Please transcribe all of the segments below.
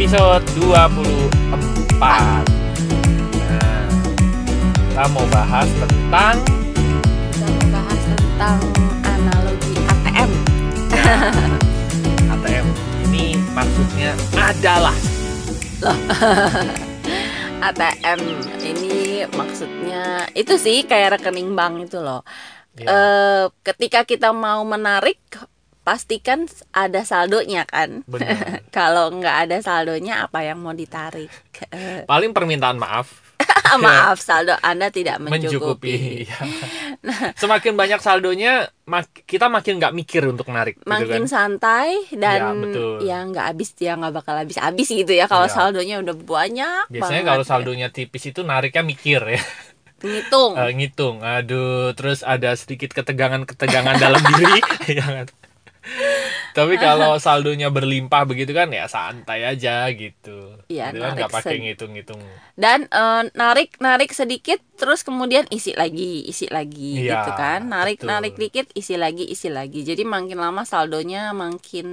episode 24 Nah, kita mau bahas tentang Kita membahas tentang analogi ATM. ATM Ini maksudnya adalah. ATM ini maksudnya itu sih kayak rekening bank itu loh. ya, Eh, ketika kita mau menarik pastikan ada saldonya kan. Kalau nggak ada saldonya apa yang mau ditarik? Paling permintaan maaf Maaf saldo Anda tidak mencukupi. mencukupi. Ya. Semakin banyak saldonya, mak- kita makin nggak mikir untuk narik, gitu Makin kan? santai dan Ya, betul. ya nggak habis ya nggak bakal habis-habis gitu ya kalau Iya. saldonya udah banyak Biasanya kalau ya. saldonya tipis itu nariknya mikir ya, ngitung Eh, ngitung. Aduh, terus ada sedikit ketegangan-ketegangan dalam diri, ya kan? Tapi kalau saldonya berlimpah begitu kan ya santai aja gitu. Iya, gitu kan nggak pakai ngitung-ngitung. dan eh, narik narik sedikit terus kemudian isi lagi isi lagi Iya, gitu kan narik betul. narik dikit isi lagi isi lagi jadi makin lama saldonya makin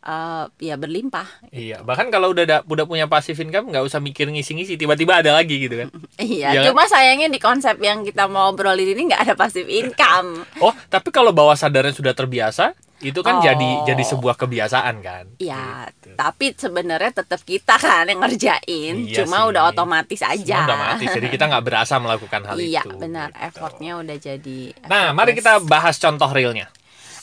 eh, ya berlimpah Iya, bahkan kalau udah da- udah punya passive income nggak usah mikir ngisi-ngisi, tiba-tiba ada lagi gitu kan. iya kan? cuma sayangnya di konsep yang kita mau obrolin ini nggak ada passive income Oh, tapi kalau bawah sadarnya sudah terbiasa, itu kan Oh. jadi jadi sebuah kebiasaan kan. ya Gitu. tapi sebenarnya tetap kita kan yang ngerjain Iya cuma sih. udah otomatis aja udah mati, jadi kita nggak berasa melakukan hal iya itu. benar gitu. effortnya udah jadi Nah, mari kita bahas contoh realnya.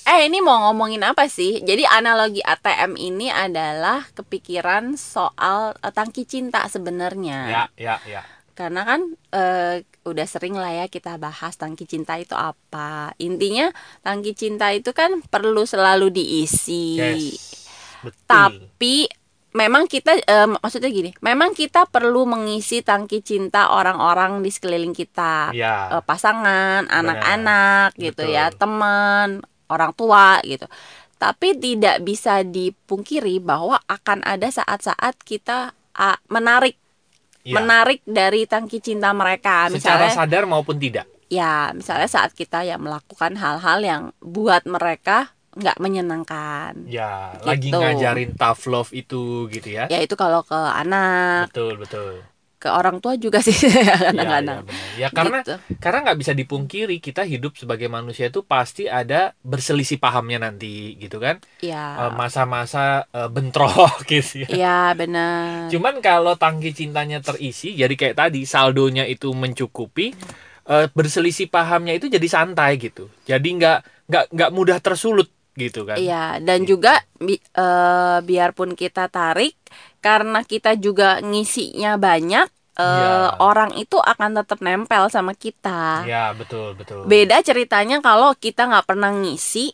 Eh ini mau ngomongin apa sih? Jadi analogi ATM ini adalah kepikiran soal eh, tangki cinta sebenarnya. Ya, ya, ya. Karena kan eh, udah sering lah ya kita bahas tangki cinta itu apa. Intinya tangki cinta itu kan perlu selalu diisi. Yes. Betul. Tapi memang kita eh, maksudnya gini, memang kita perlu mengisi tangki cinta orang-orang di sekeliling kita Ya. eh, pasangan, anak-anak gitu Betul. ya, teman, orang tua gitu. Tapi tidak bisa dipungkiri bahwa akan ada saat-saat kita ah, menarik Ya. menarik dari tangki cinta mereka. Secara Misalnya sadar maupun tidak. ya, misalnya saat kita ya melakukan hal-hal yang buat mereka nggak menyenangkan. Ya, Gitu. lagi ngajarin tough love itu gitu ya. Ya itu kalau ke anak, Betul, betul. Ke orang tua juga sih Ya, kadang-kadang. ya, benar. ya karena Gitu. karena nggak bisa dipungkiri kita hidup sebagai manusia itu pasti ada berselisih pahamnya nanti gitu kan Ya. Eh, masa-masa eh, bentrok gitu ya Iya benar. cuman kalau tangki cintanya terisi jadi kayak tadi saldonya itu mencukupi eh, berselisih pahamnya itu jadi santai gitu jadi nggak nggak nggak mudah tersulut gitu kan Iya, dan Gitu. juga bi- eh, biarpun kita tarik karena kita juga ngisinya banyak, eh, Iya. orang itu akan tetap nempel sama kita. ya betul betul Beda ceritanya kalau kita nggak pernah ngisi,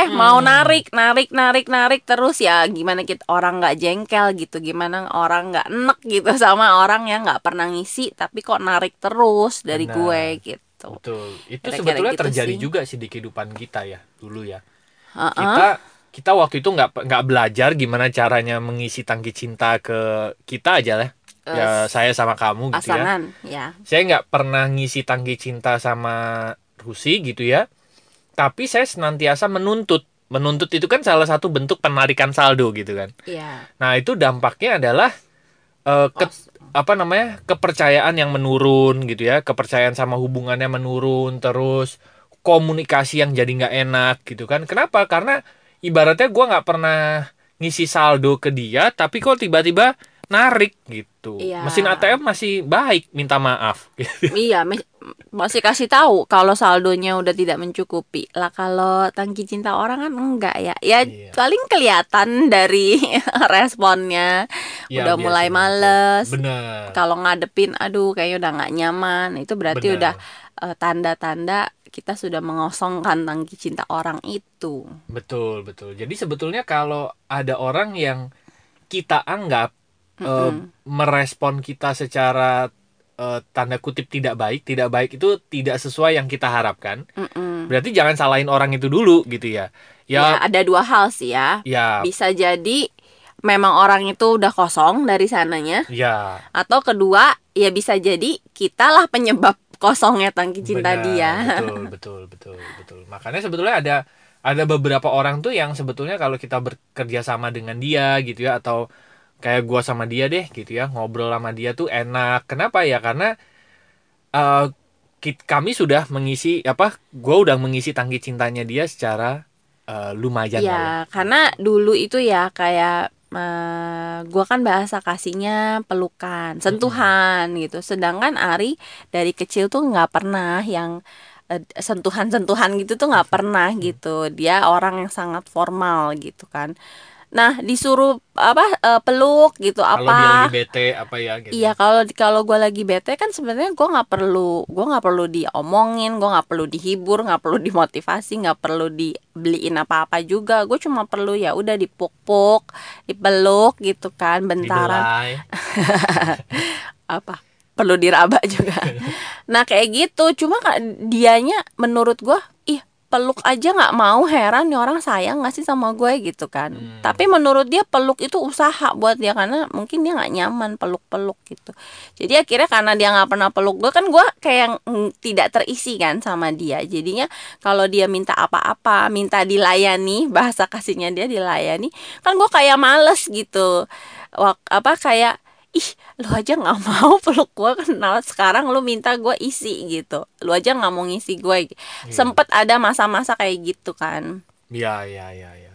eh Mm-mm. mau narik, narik, narik, narik terus ya gimana kita orang nggak jengkel gitu, gimana orang nggak enek gitu sama orang yang nggak pernah ngisi tapi kok narik terus dari Benar. gue gitu. betul itu Kira-kira sebetulnya gitu terjadi sih. juga sih di kehidupan kita ya dulu ya Heeh. kita kita waktu itu nggak nggak belajar gimana caranya mengisi tangki cinta ke kita aja lah. Ya Eh, saya sama kamu gitu ya. Ya. saya nggak pernah ngisi tangki cinta sama Rusi gitu ya. Tapi saya senantiasa menuntut. Menuntut itu kan salah satu bentuk penarikan saldo gitu kan. Iya. nah itu dampaknya adalah eh, ke- apa namanya kepercayaan yang menurun gitu ya. Kepercayaan sama hubungannya menurun terus. Komunikasi yang jadi nggak enak gitu kan. Kenapa? Karena ibaratnya gua nggak pernah ngisi saldo ke dia tapi kok tiba-tiba narik gitu Iya. mesin ATM masih baik minta maaf gitu. Iya, masih kasih tahu kalau saldonya udah tidak mencukupi. Lah kalau tangki cinta orang kan enggak ya. Ya Iya. paling kelihatan dari responnya. Ya, udah mulai males. bener Kalau ngadepin aduh kayaknya udah nggak nyaman. Itu berarti Bener. udah eh, tanda-tanda kita sudah mengosongkan tangki cinta orang itu. betul betul jadi sebetulnya kalau ada orang yang kita anggap eh, Mm-mm. merespon kita secara eh, tanda kutip tidak baik tidak baik itu tidak sesuai yang kita harapkan Mm-mm. berarti jangan salahin orang itu dulu gitu ya Ya, ya ada dua hal sih ya. ya Bisa jadi memang orang itu udah kosong dari sananya. ya atau kedua ya bisa jadi kitalah penyebab kosongnya tangki cinta benar, dia. betul betul betul betul. Makanya sebetulnya ada ada beberapa orang tuh yang sebetulnya kalau kita bekerja sama dengan dia gitu ya atau kayak gua sama dia deh gitu ya ngobrol sama dia tuh enak. Kenapa ya? Karena kit- kami sudah mengisi apa gua udah mengisi tangki cintanya dia secara eh, lumayan ya. Ya, karena dulu itu ya kayak eh, gua kan bahasa kasihnya pelukan, sentuhan gitu. Sedangkan Ari dari kecil tuh nggak pernah yang eh, sentuhan-sentuhan gitu tuh nggak pernah gitu. Dia orang yang sangat formal gitu kan. Nah, disuruh apa eh, peluk gitu kalau dia apa? lagi bete apa ya gitu. Iya kalau kalau gue lagi bete kan sebenarnya gue nggak perlu gue nggak perlu diomongin gue nggak perlu dihibur nggak perlu dimotivasi nggak perlu dibeliin apa-apa juga. Gue cuma perlu ya udah dipuk-puk dipeluk gitu kan bentaran. Apa? Perlu diraba juga. Nah kayak gitu. Cuma dianya menurut gue peluk aja nggak mau heran nih orang sayang nggak sih sama gue gitu kan. Hmm. tapi menurut dia peluk itu usaha buat dia karena mungkin dia nggak nyaman peluk-peluk gitu. Jadi akhirnya karena dia nggak pernah peluk gue kan gue kayak tidak terisi kan sama dia. Jadinya kalau dia minta apa-apa minta dilayani bahasa kasihnya dia dilayani kan gue kayak males gitu. Wak, apa kayak ih lu aja nggak mau peluk gue kenal. Sekarang lu minta gue isi gitu. Lu aja nggak mau ngisi gue sempet ada masa-masa kayak gitu kan. Ya ya ya ya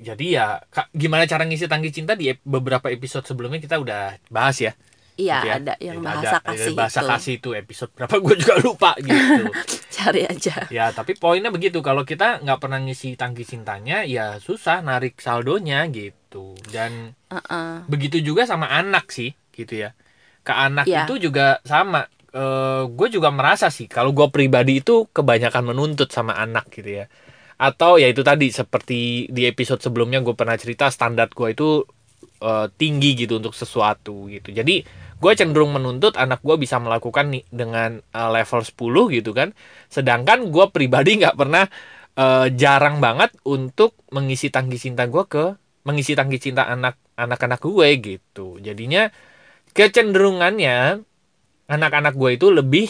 jadi ya Kak, gimana cara ngisi tangki cinta di beberapa episode sebelumnya kita udah bahas ya? Iya gitu ya. ada yang Ada- bahasa ada kasih bahasa itu. kasih itu episode berapa gue juga lupa gitu. Cari aja. Ya tapi poinnya begitu. Kalau kita nggak pernah ngisi tangki cintanya ya susah narik saldonya gitu. Dan Heeh. begitu juga sama anak sih gitu ya. Ke anak Iya. itu juga sama. Gue juga merasa sih kalau gue pribadi itu kebanyakan menuntut sama anak gitu ya. Atau ya itu tadi seperti di episode sebelumnya gue pernah cerita standar gue itu eh, tinggi gitu untuk sesuatu gitu. Jadi gue cenderung menuntut anak gue bisa melakukan nih dengan eh, level 10 gitu kan. Sedangkan gue pribadi nggak pernah eh, jarang banget untuk mengisi tangki cinta gue ke mengisi tangki cinta anak anak-anak gue gitu jadinya kecenderungannya anak-anak gue itu lebih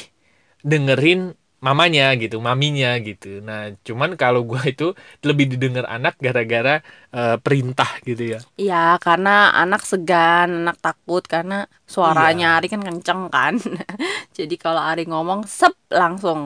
dengerin mamanya gitu maminya gitu nah cuman kalau gue itu lebih didengar anak gara-gara eh, perintah gitu ya Iya, karena anak segan, anak takut karena suaranya Iya. Ari kan kenceng kan. Jadi kalau Ari ngomong sep langsung.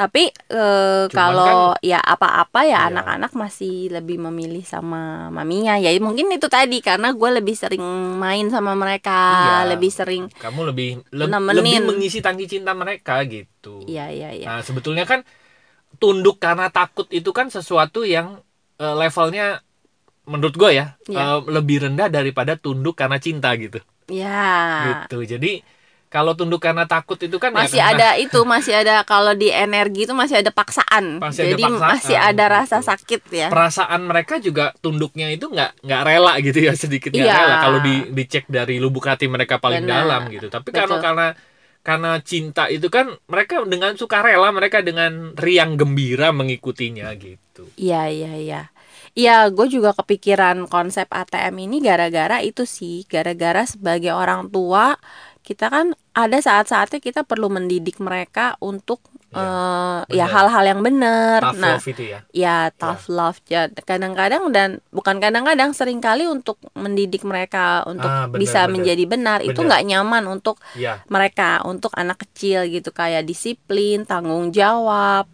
Tapi eh, kalau ya apa-apa ya Iya. anak-anak masih lebih memilih sama maminya. Ya mungkin itu tadi karena gue lebih sering main sama mereka, Iya. lebih sering. kamu lebih le- Nemenin. lebih mengisi tangki cinta mereka gitu Iya iya iya. Nah, sebetulnya kan tunduk karena takut itu kan sesuatu yang eh, levelnya menurut gue ya Iya. eh, lebih rendah daripada tunduk karena cinta gitu. Ya. Gitu. Jadi kalau tunduk karena takut itu kan ya Masih karena- ada itu, masih ada kalau di energi itu masih ada paksaan. Masih ada Jadi paksaan, masih ada rasa sakit ya. perasaan mereka juga tunduknya itu nggak nggak rela gitu ya sedikit nggak Iya. rela kalau di dicek dari lubuk hati mereka paling Benar. dalam gitu. Tapi kalau karena karena cinta itu kan mereka dengan sukarela mereka dengan riang gembira mengikutinya gitu. Iya iya iya. Iya, gue juga kepikiran konsep ATM ini gara-gara itu sih, gara-gara sebagai orang tua kita kan ada saat-saatnya kita perlu mendidik mereka untuk Ya, eh, ya benar. hal-hal yang benar. Nah, love itu ya. ya tough love ya kadang-kadang dan bukan kadang-kadang sering kali untuk mendidik mereka untuk Ah, benar, bisa benar. menjadi benar itu Benar. nggak nyaman untuk Ya, mereka untuk anak kecil gitu kayak disiplin tanggung jawab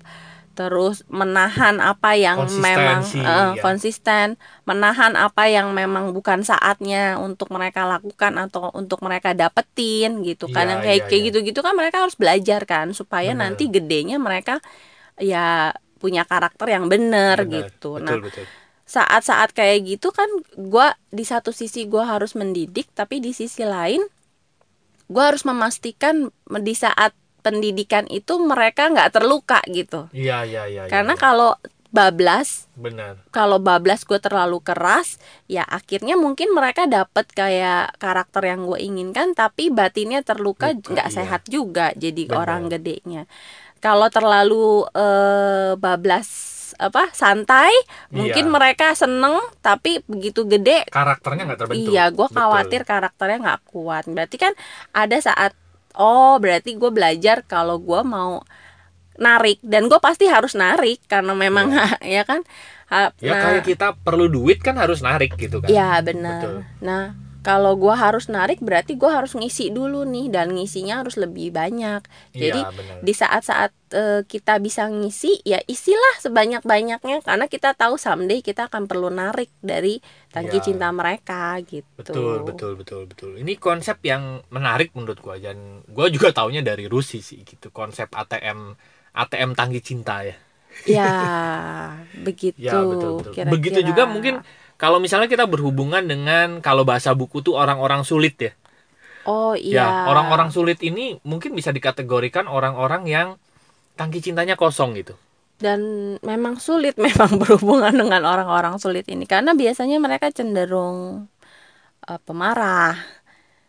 terus menahan apa yang memang eh, ya. konsisten menahan apa yang memang bukan saatnya untuk mereka lakukan atau untuk mereka dapetin gitu kan Iya, yang kayak iya, kayak iya. gitu-gitu kan mereka harus belajar kan supaya Benar. nanti gedenya mereka ya punya karakter yang benar benar. gitu Betul, nah betul. saat-saat kayak gitu kan gua di satu sisi gua harus mendidik tapi di sisi lain gua harus memastikan di saat pendidikan itu mereka nggak terluka gitu Iya, iya, iya. iya, karena iya. kalau bablas benar. kalau bablas gue terlalu keras ya akhirnya mungkin mereka dapat kayak karakter yang gue inginkan tapi batinnya terluka Luka, nggak iya. sehat juga jadi Benar. orang gedenya kalau terlalu eh, bablas apa santai mungkin Iya. mereka seneng tapi begitu gede Karakternya nggak terbentuk. Iya, gue Betul. khawatir karakternya nggak kuat. Berarti kan ada saat, oh berarti gue belajar kalau gue mau narik dan gue pasti harus narik karena memang ya kan. Ha- Ya nah, kayak kita perlu duit kan harus narik gitu kan. ya benar. Nah kalau gua harus narik berarti gua harus ngisi dulu nih dan ngisinya harus lebih banyak jadi Iya, benar. di saat-saat eh, kita bisa ngisi ya isilah sebanyak-banyaknya karena kita tahu someday kita akan perlu narik dari tangki Iya. cinta mereka gitu Betul, betul, betul, betul. Ini konsep yang menarik menurut gua dan gua juga taunya dari Rusi sih gitu. Konsep ATM ATM tangki cinta ya. ya begitu Ya, betul, betul. kira-kira. Begitu juga mungkin kalau misalnya kita berhubungan dengan kalau bahasa buku tuh orang-orang sulit ya. oh Ya, iya orang-orang sulit ini mungkin bisa dikategorikan orang-orang yang tangki cintanya kosong gitu. dan memang sulit memang berhubungan dengan orang-orang sulit ini karena biasanya mereka cenderung eh, pemarah,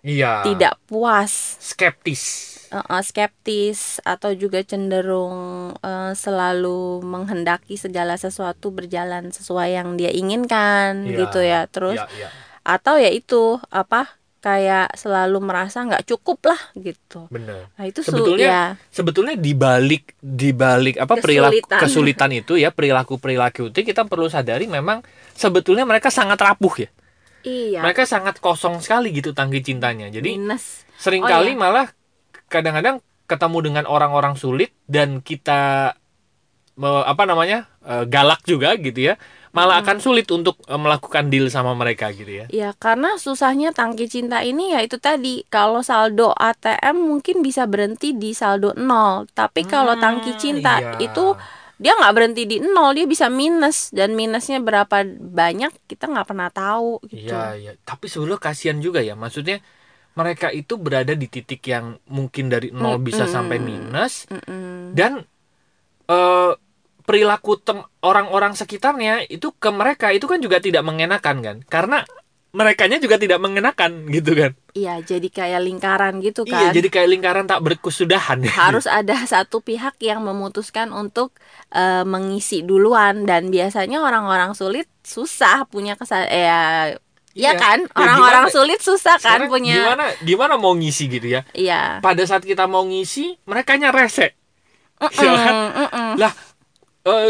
Iya. tidak puas, Skeptis. Eh, eh, skeptis atau juga cenderung eh, selalu menghendaki segala sesuatu berjalan sesuai yang dia inginkan Iya. gitu ya. Terus Iya, iya. atau ya itu apa kayak selalu merasa nggak cukup lah gitu. Bener. Nah, itu Sebetulnya ya. sebetulnya di balik di balik apa perilaku Kesulitan. kesulitan itu ya perilaku perilaku itu kita perlu sadari memang sebetulnya mereka sangat rapuh ya. Iya. Mereka sangat kosong sekali gitu tangki cintanya. Jadi minus. sering kali Oh, iya. malah kadang-kadang ketemu dengan orang-orang sulit dan kita me- apa namanya eh, galak juga gitu ya malah akan sulit untuk eh, melakukan deal sama mereka gitu ya Ya karena susahnya tangki cinta ini ya itu tadi kalau saldo ATM mungkin bisa berhenti di saldo nol tapi kalau tangki Hmm, cinta iya. itu dia nggak berhenti di nol dia bisa minus dan minusnya berapa banyak kita nggak pernah tahu gitu Iya, iya. Tapi sebetulnya kasihan juga ya. Maksudnya mereka itu berada di titik yang mungkin dari nol bisa Mm-mm. sampai minus Mm-mm. dan eh, perilaku orang-orang sekitarnya itu ke mereka itu kan juga tidak mengenakan kan? Karena merekanya juga tidak mengenakan gitu kan. iya jadi kayak lingkaran gitu Iya, kan jadi kayak lingkaran tak berkesudahan. harus ada satu pihak yang memutuskan untuk eh, mengisi duluan dan biasanya orang-orang sulit susah punya kesal ya Iya. ya kan Ya, orang-orang gimana- sulit susah kan Sekarang punya gimana gimana mau ngisi gitu ya? iya Pada saat kita mau ngisi, merekanya rese. Ya kan? Mm, mm, mm. lah eh,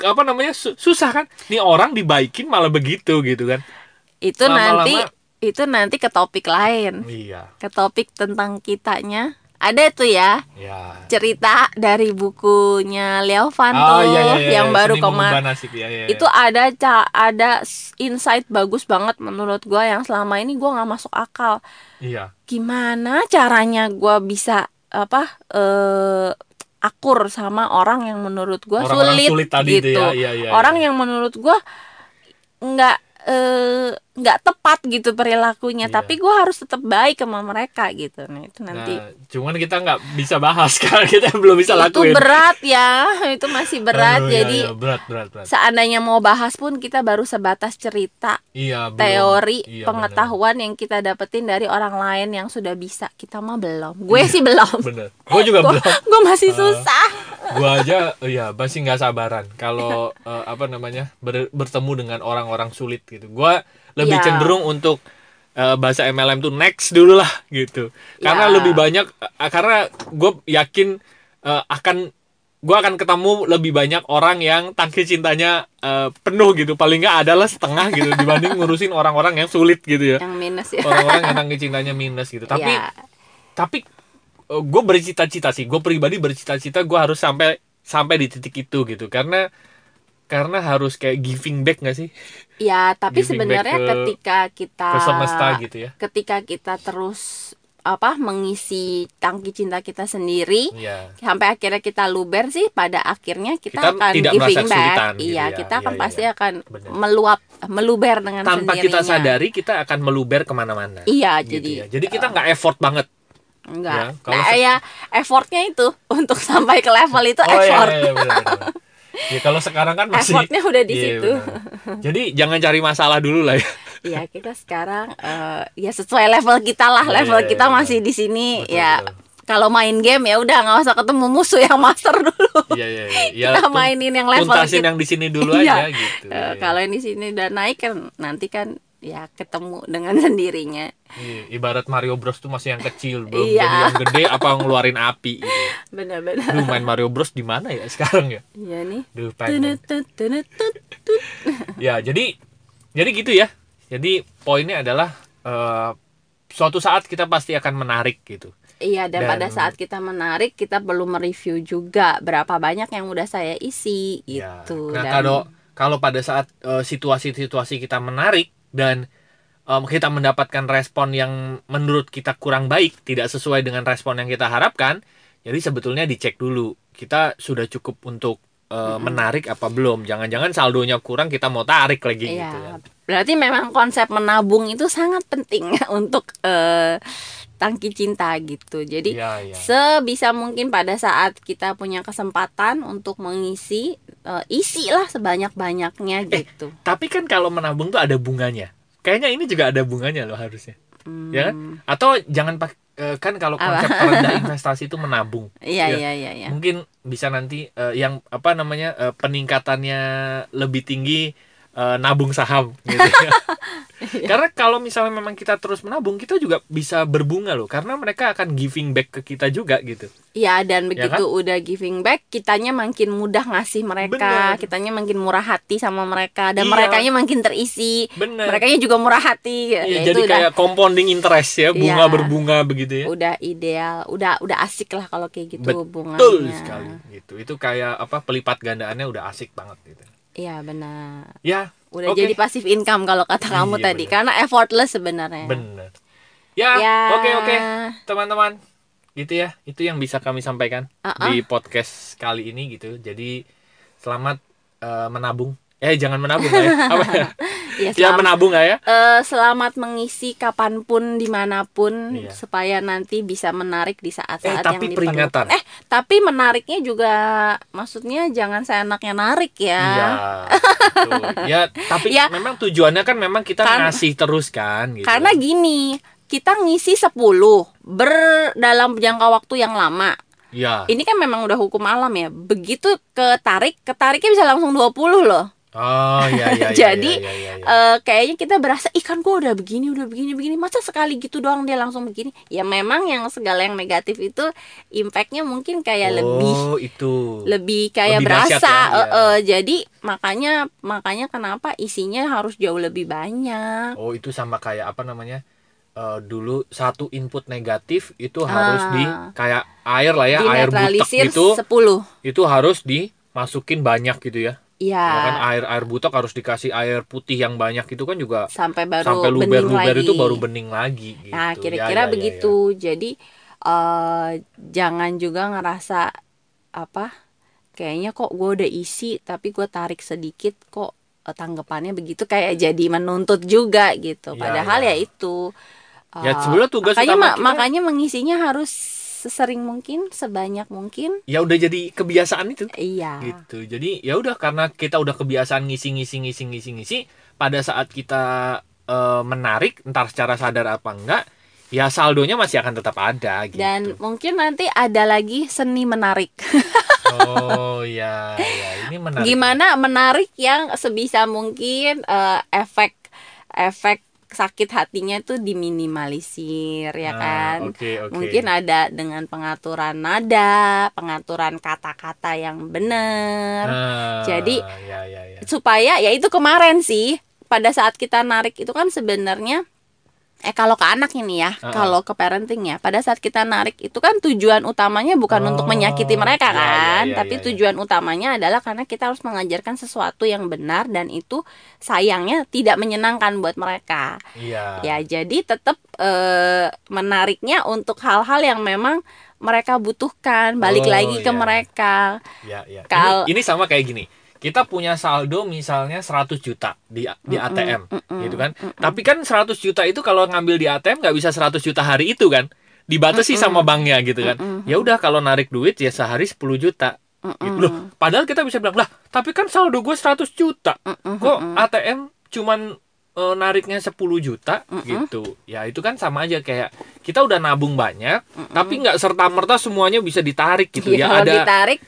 apa namanya su- susah kan nih orang dibaikin malah begitu gitu kan itu Lama-lama- nanti itu nanti ke topik lain iya ke topik tentang kitanya ada tuh ya ya cerita dari bukunya Leo Van oh tuh iya iya, iya yang iya. baru kemarin nasib ya, ya, ya. itu ada ca ada insight bagus banget menurut gua yang selama ini gua nggak masuk akal iya gimana caranya gua bisa apa eh akur sama orang yang menurut gua Orang-orang sulit, sulit tadi itu gitu ya, iya, iya, orang iya. yang menurut gua nggak eh, nggak tepat gitu perilakunya Iya. tapi gua harus tetap baik sama mereka gitu. Nah itu nanti. nah cuman kita nggak bisa bahas karena kita belum bisa itu lakuin. berat ya itu masih berat. Aduh, iya, jadi iya, berat berat berat. seandainya mau bahas pun kita baru sebatas cerita iya belum. teori Iya, pengetahuan yang kita dapetin dari orang lain yang sudah bisa. Kita mah belum. Gue sih belum. bener gue juga gue belum. masih Eh, susah. gua aja iya masih nggak sabaran. Kalau eh, apa namanya ber- bertemu dengan orang-orang sulit gitu. Gua lebih Iya. cenderung untuk eh, bahasa MLM tuh next dulu lah gitu. Karena Ya. lebih banyak eh, karena gue yakin eh, akan gua akan ketemu lebih banyak orang yang tangki cintanya eh, penuh gitu. Paling nggak adalah setengah gitu dibanding ngurusin orang-orang yang sulit gitu ya. Yang minus ya. Orang-orang yang tangki cintanya minus gitu. Tapi Ya. tapi gue bercita-cita sih. Gue pribadi bercita-cita gue harus sampai sampai di titik itu gitu. Karena karena harus kayak giving back gak sih ya tapi sebenarnya ke- ketika kita ke semesta gitu ya ketika kita terus apa mengisi tangki cinta kita sendiri Iya sampai akhirnya kita luber sih pada akhirnya kita, Kita akan tidak giving back gitu iya ya. kita Iya, akan iya, pasti iya. akan Benar. meluap meluber dengan tanpa sendirinya kita sadari kita akan meluber ke mana-mana iya gitu jadi ya. jadi kita nggak effort banget enggak Ya, kalau nah se- ya effortnya itu untuk sampai ke level itu oh iya, effort iya, iya, benar, benar. ya kalau sekarang kan masih effortnya udah di Iya, situ benar. jadi jangan cari masalah dulu lah ya Iya kita sekarang eh, ya sesuai level kita lah Iya, level iya, kita iya, masih benar. di sini Betul, ya betul. kalau main game ya udah nggak usah ketemu musuh yang master dulu iya iya iya ya, kita mainin yang level tuntasin kita yang di sini dulu Iya. aja gitu Iya. kalau yang di sini udah naik kan nanti kan ya ketemu dengan sendirinya Iya, ibarat Mario Bros tuh masih yang kecil, belum Iya. jadi yang gede apa ngeluarin api gitu. benar-benar Duh, main Mario Bros di mana ya sekarang ya? iya nih Duh, pengen. Ya, jadi jadi gitu ya. Jadi poinnya adalah eh, suatu saat kita pasti akan menarik gitu. Iya dan, Dan- pada saat kita menarik kita perlu mereview juga berapa banyak yang udah saya isi Ya. gitu. Nah, Dan- kalau kalau pada saat eh, situasi-situasi kita menarik dan em, kita mendapatkan respon yang menurut kita kurang baik, tidak sesuai dengan respon yang kita harapkan, jadi sebetulnya dicek dulu kita sudah cukup untuk eh, menarik apa belum. Jangan-jangan saldonya kurang kita mau tarik lagi Iya, gitu kan. berarti memang konsep menabung itu sangat penting untuk eh, tangki cinta gitu. Jadi Iya, iya. sebisa mungkin pada saat kita punya kesempatan untuk mengisi eh, isilah sebanyak-banyaknya gitu. Tapi kan kalau menabung tuh ada bunganya. Kayaknya ini juga ada bunganya loh harusnya. Hmm, Ya kan? Atau jangan pak eh, kan kalau konsep terendah investasi itu menabung. Iya Ya. iya iya iya. Mungkin bisa nanti eh, yang apa namanya eh, peningkatannya lebih tinggi eh, nabung saham gitu. ya. Karena kalau misalnya memang kita terus menabung, kita juga bisa berbunga loh karena mereka akan giving back ke kita juga gitu. Iya dan Ya begitu udah giving back, kitanya makin mudah ngasih mereka, Bener. kitanya makin murah hati sama mereka dan Iya. merekanya makin terisi. Bener. Merekanya juga murah hati. Iya, ya, jadi udah kayak compounding interest ya, bunga Iya. berbunga begitu ya. udah ideal, udah udah asik lah kalau kayak gitu. Betul sekali gitu. Itu kayak apa pelipat gandaannya udah asik banget gitu. Iya benar. Ya, Udah Oke. jadi passive income kalau kata kamu Iya, tadi benar. karena effortless sebenarnya. bener. Ya, Ya. oke oke teman-teman. Gitu ya, itu yang bisa kami sampaikan Uh-uh. di podcast kali ini gitu. Jadi selamat eh, menabung. Eh jangan menabung ya. Apa ya? Ya selamat, menabung lah ya. eh, selamat mengisi kapan pun di mana pun Iya. supaya nanti bisa menarik di saat-saat Eh, tapi yang peringatan. Eh tapi menariknya juga maksudnya jangan seenaknya narik ya. Iya. Ya, tapi Ya. memang tujuannya kan memang kita Kan- ngasih terus kan gitu. Karena gini, kita ngisi 10 ber dalam jangka waktu yang lama. ya. Ini kan memang udah hukum alam ya. Begitu ketarik, ketariknya bisa langsung 20 loh. Oh iya iya. iya, Jadi, iya, iya, iya. Eh, kayaknya kita berasa ikan gue udah begini udah begini begini masa sekali gitu doang dia langsung begini ya memang yang segala yang negatif itu impactnya mungkin kayak lebih Oh, itu. lebih kayak Lebih berasa ya, iya. eh, jadi makanya makanya kenapa isinya harus jauh lebih banyak Oh, itu sama kayak apa namanya? Eh, dulu satu input negatif itu harus Ah. di kayak air lah ya, air butek itu 10 itu harus dimasukin banyak gitu ya. Ya Ya kan air air butek harus dikasih air putih yang banyak itu kan juga sampai baru sampai bening luber-luber lagi itu baru bening lagi gitu. Nah, Ya, kira-kira ya, ya, begitu. Jadi eh jangan juga ngerasa apa? Kayaknya kok gue udah isi tapi gue tarik sedikit kok eh, tanggapannya begitu kayak jadi menuntut juga gitu. Ya, Padahal ya. ya, itu Ya, ya eh, sebenarnya tugas makanya ma- kita- makanya mengisinya harus sesering mungkin, sebanyak mungkin. Ya udah jadi kebiasaan itu. Iya. gitu jadi ya udah karena kita udah kebiasaan ngisi ngisi ngisi ngisi ngisi pada saat kita eh, menarik entar secara sadar apa enggak ya saldonya masih akan tetap ada gitu Dan mungkin nanti ada lagi seni menarik. oh ya ya ini menarik Gimana menarik yang sebisa mungkin eh, efek efek sakit hatinya itu diminimalisir ya Ah, kan. oke oke Mungkin ada dengan pengaturan nada, pengaturan kata-kata yang benar. Ah, Jadi, ya ya ya Supaya ya itu kemarin sih pada saat kita narik itu kan sebenarnya eh kalau ke anak ini ya, Ah. kalau ke parenting ya, pada saat kita narik itu kan tujuan utamanya bukan Oh, untuk menyakiti mereka iya, iya, kan, iya, tapi iya, iya. tujuan utamanya adalah karena kita harus mengajarkan sesuatu yang benar dan itu sayangnya tidak menyenangkan buat mereka. iya Ya, jadi tetap eh, menariknya untuk hal-hal yang memang mereka butuhkan, balik Oh, lagi ke iya. mereka. ya ya Kal- ini, ini sama kayak gini kita punya saldo misalnya 100 juta di di ATM gitu kan? tapi kan 100 juta itu kalau ngambil di ATM nggak bisa 100 juta hari itu kan? Dibatasi sama banknya gitu kan? ya udah kalau narik duit ya sehari 10 juta. Gitu. loh padahal kita bisa bilang lah tapi kan saldo gue 100 juta. Kok ATM cuman eh, nariknya 10 juta? Gitu. Ya itu kan sama aja kayak kita udah nabung banyak tapi nggak serta merta semuanya bisa ditarik gitu Ya, ya. ada ditarik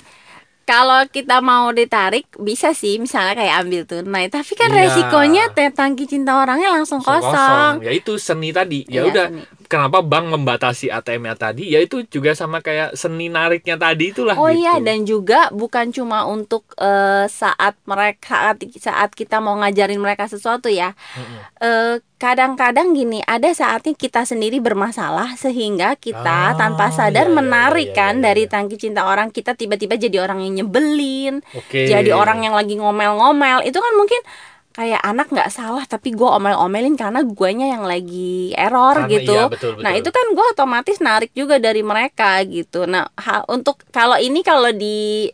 kalau kita mau ditarik bisa sih misalnya kayak ambil tunai tapi kan Iya. resikonya teh tangki cinta orangnya langsung kosong. kosong, ya itu seni tadi ya Iya, udah seni. Kenapa bank membatasi ATM-nya tadi ya itu juga sama kayak seni nariknya tadi itulah Oh gitu. iya dan juga bukan cuma untuk eh, saat mereka saat kita mau ngajarin mereka sesuatu ya. Mm-mm. Eh, kadang-kadang gini ada saatnya kita sendiri bermasalah sehingga kita Ah, tanpa sadar iya, iya, menarik iya, kan iya, dari iya. tangki cinta orang kita tiba-tiba jadi orang yang nyebelin, Oke. jadi orang yang lagi ngomel-ngomel itu kan mungkin kayak anak nggak salah tapi gue omel-omelin karena guanya yang lagi error Karena- gitu. iya, betul, Nah betul. itu kan gue otomatis narik juga dari mereka gitu. Nah hal untuk kalau ini kalau di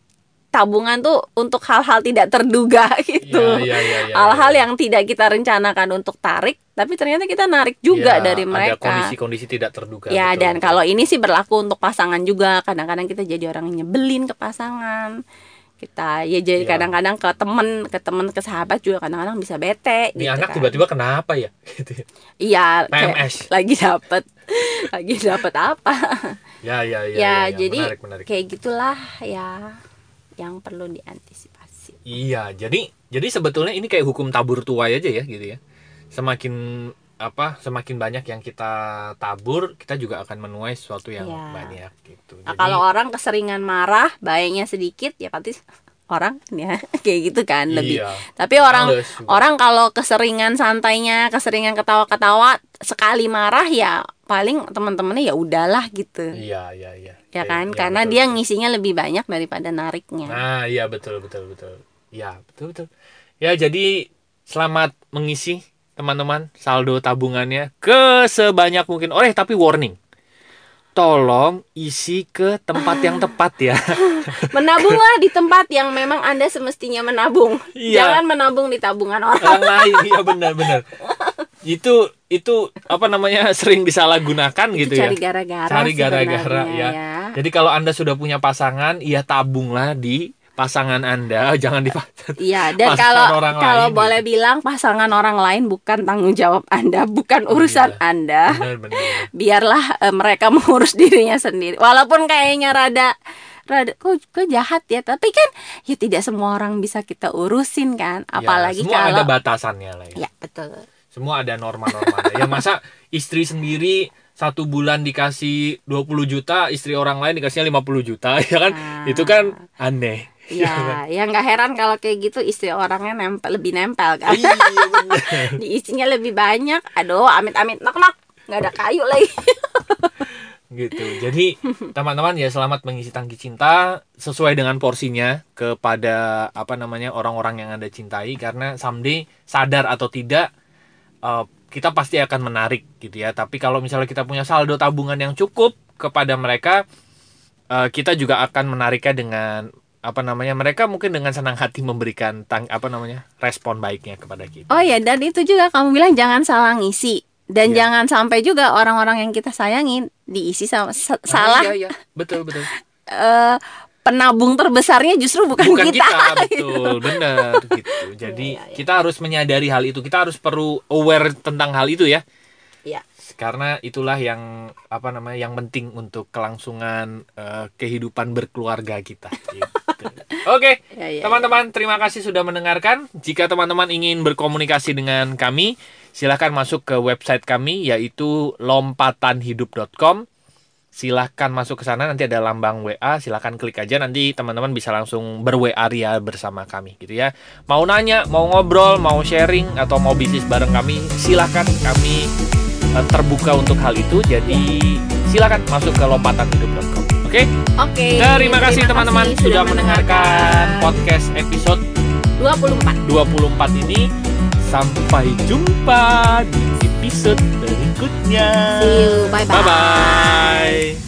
tabungan tuh untuk hal-hal tidak terduga gitu. Iya, iya, iya, Hal-hal iya. yang tidak kita rencanakan untuk tarik, tapi ternyata kita narik juga Iya, dari Ada mereka. kondisi-kondisi tidak terduga. Ya betul, dan kalau ini sih berlaku untuk pasangan juga. Kadang-kadang kita jadi orang yang nyebelin ke pasangan. Kita ya jadi Iya. kadang-kadang ke temen, ke temen, ke sahabat juga kadang-kadang bisa bete. ini gitu anak kan. tiba-tiba kenapa ya? Gitu ya. Iya, PMS. lagi dapet, lagi dapet apa? Ya, ya, ya. ya, ya, ya. jadi menarik, menarik. kayak gitulah ya yang perlu diantisipasi. Iya, jadi jadi sebetulnya ini kayak hukum tabur tuai aja ya gitu ya. Semakin apa semakin banyak yang kita tabur, kita juga akan menuai sesuatu yang Iya. banyak gitu. Nah, Jadi kalau orang keseringan marah, baiknya sedikit ya pasti orang ya kayak gitu kan lebih. iya, Tapi orang orang kalau keseringan santainya, keseringan ketawa-ketawa, sekali marah ya paling teman-temannya ya udahlah gitu. Iya, iya, iya. Ya Iya, kan? iya, Karena betul, dia ngisinya lebih banyak daripada nariknya. Nah, iya betul betul betul. Ya, betul betul. Ya, jadi selamat mengisi teman-teman saldo tabungannya ke sebanyak mungkin. Oh, eh tapi warning. Tolong isi ke tempat yang tepat ya. Menabunglah di tempat yang memang Anda semestinya menabung. Iya. Jangan menabung di tabungan orang. Orang lain, iya benar-benar. Itu itu apa namanya sering disalahgunakan gitu ya. cari gara-gara Cari gara-gara sebenarnya ya. Jadi kalau Anda sudah punya pasangan, ya tabunglah di pasangan Anda, jangan di Iya, dan kalau orang kalau lain boleh bilang pasangan orang lain bukan tanggung jawab Anda, bukan urusan Iya. Anda. benar benar. Biarlah eh, mereka mengurus dirinya sendiri. Walaupun kayaknya rada rada kok, kok jahat ya, tapi kan ya tidak semua orang bisa kita urusin kan, apalagi ya, semua kalau ada batasannya lah ya. Ya, betul. Semua ada norma-normanya. ya masa istri sendiri satu bulan dikasih 20 juta, istri orang lain dikasihnya 50 juta, ya kan? Nah. Itu kan aneh. Ya, ya nggak heran kalau kayak gitu istri orangnya nempel lebih nempel kan. iya benar. Diisinya lebih banyak. Aduh, amit-amit nok nok. nggak ada kayu lagi. gitu. Jadi teman-teman ya selamat mengisi tangki cinta sesuai dengan porsinya kepada apa namanya orang-orang yang anda cintai karena someday sadar atau tidak eh, kita pasti akan menarik gitu ya. Tapi kalau misalnya kita punya saldo tabungan yang cukup kepada mereka eh, kita juga akan menariknya dengan apa namanya mereka mungkin dengan senang hati memberikan tang apa namanya respon baiknya kepada kita. Oh ya, dan itu juga kamu bilang jangan salah ngisi. Dan Iya. jangan sampai juga orang-orang yang kita sayangin diisi sama sa- Ah, salah iya, iya. betul betul. eh, penabung terbesarnya justru bukan, bukan kita. kita, betul benar gitu jadi iya, iya. kita harus menyadari hal itu kita harus perlu aware tentang hal itu ya Iya. Karena itulah yang apa namanya yang penting untuk kelangsungan eh, kehidupan berkeluarga kita gitu. oke Ya, ya, teman-teman terima kasih sudah mendengarkan. Jika teman-teman ingin berkomunikasi dengan kami silahkan masuk ke website kami yaitu lompatanhidup.com silahkan masuk ke sana nanti ada lambang WA silahkan klik aja nanti teman-teman bisa langsung ber-WA Ria bersama kami gitu ya. Mau nanya mau ngobrol mau sharing atau mau bisnis bareng kami silahkan kami terbuka untuk hal itu jadi silahkan masuk ke lompatanhidup.com oke Oke. terima kasih teman-teman sudah mendengarkan podcast episode 24. 24 ini sampai jumpa di episode berikutnya See you. Bye-bye. bye, -bye.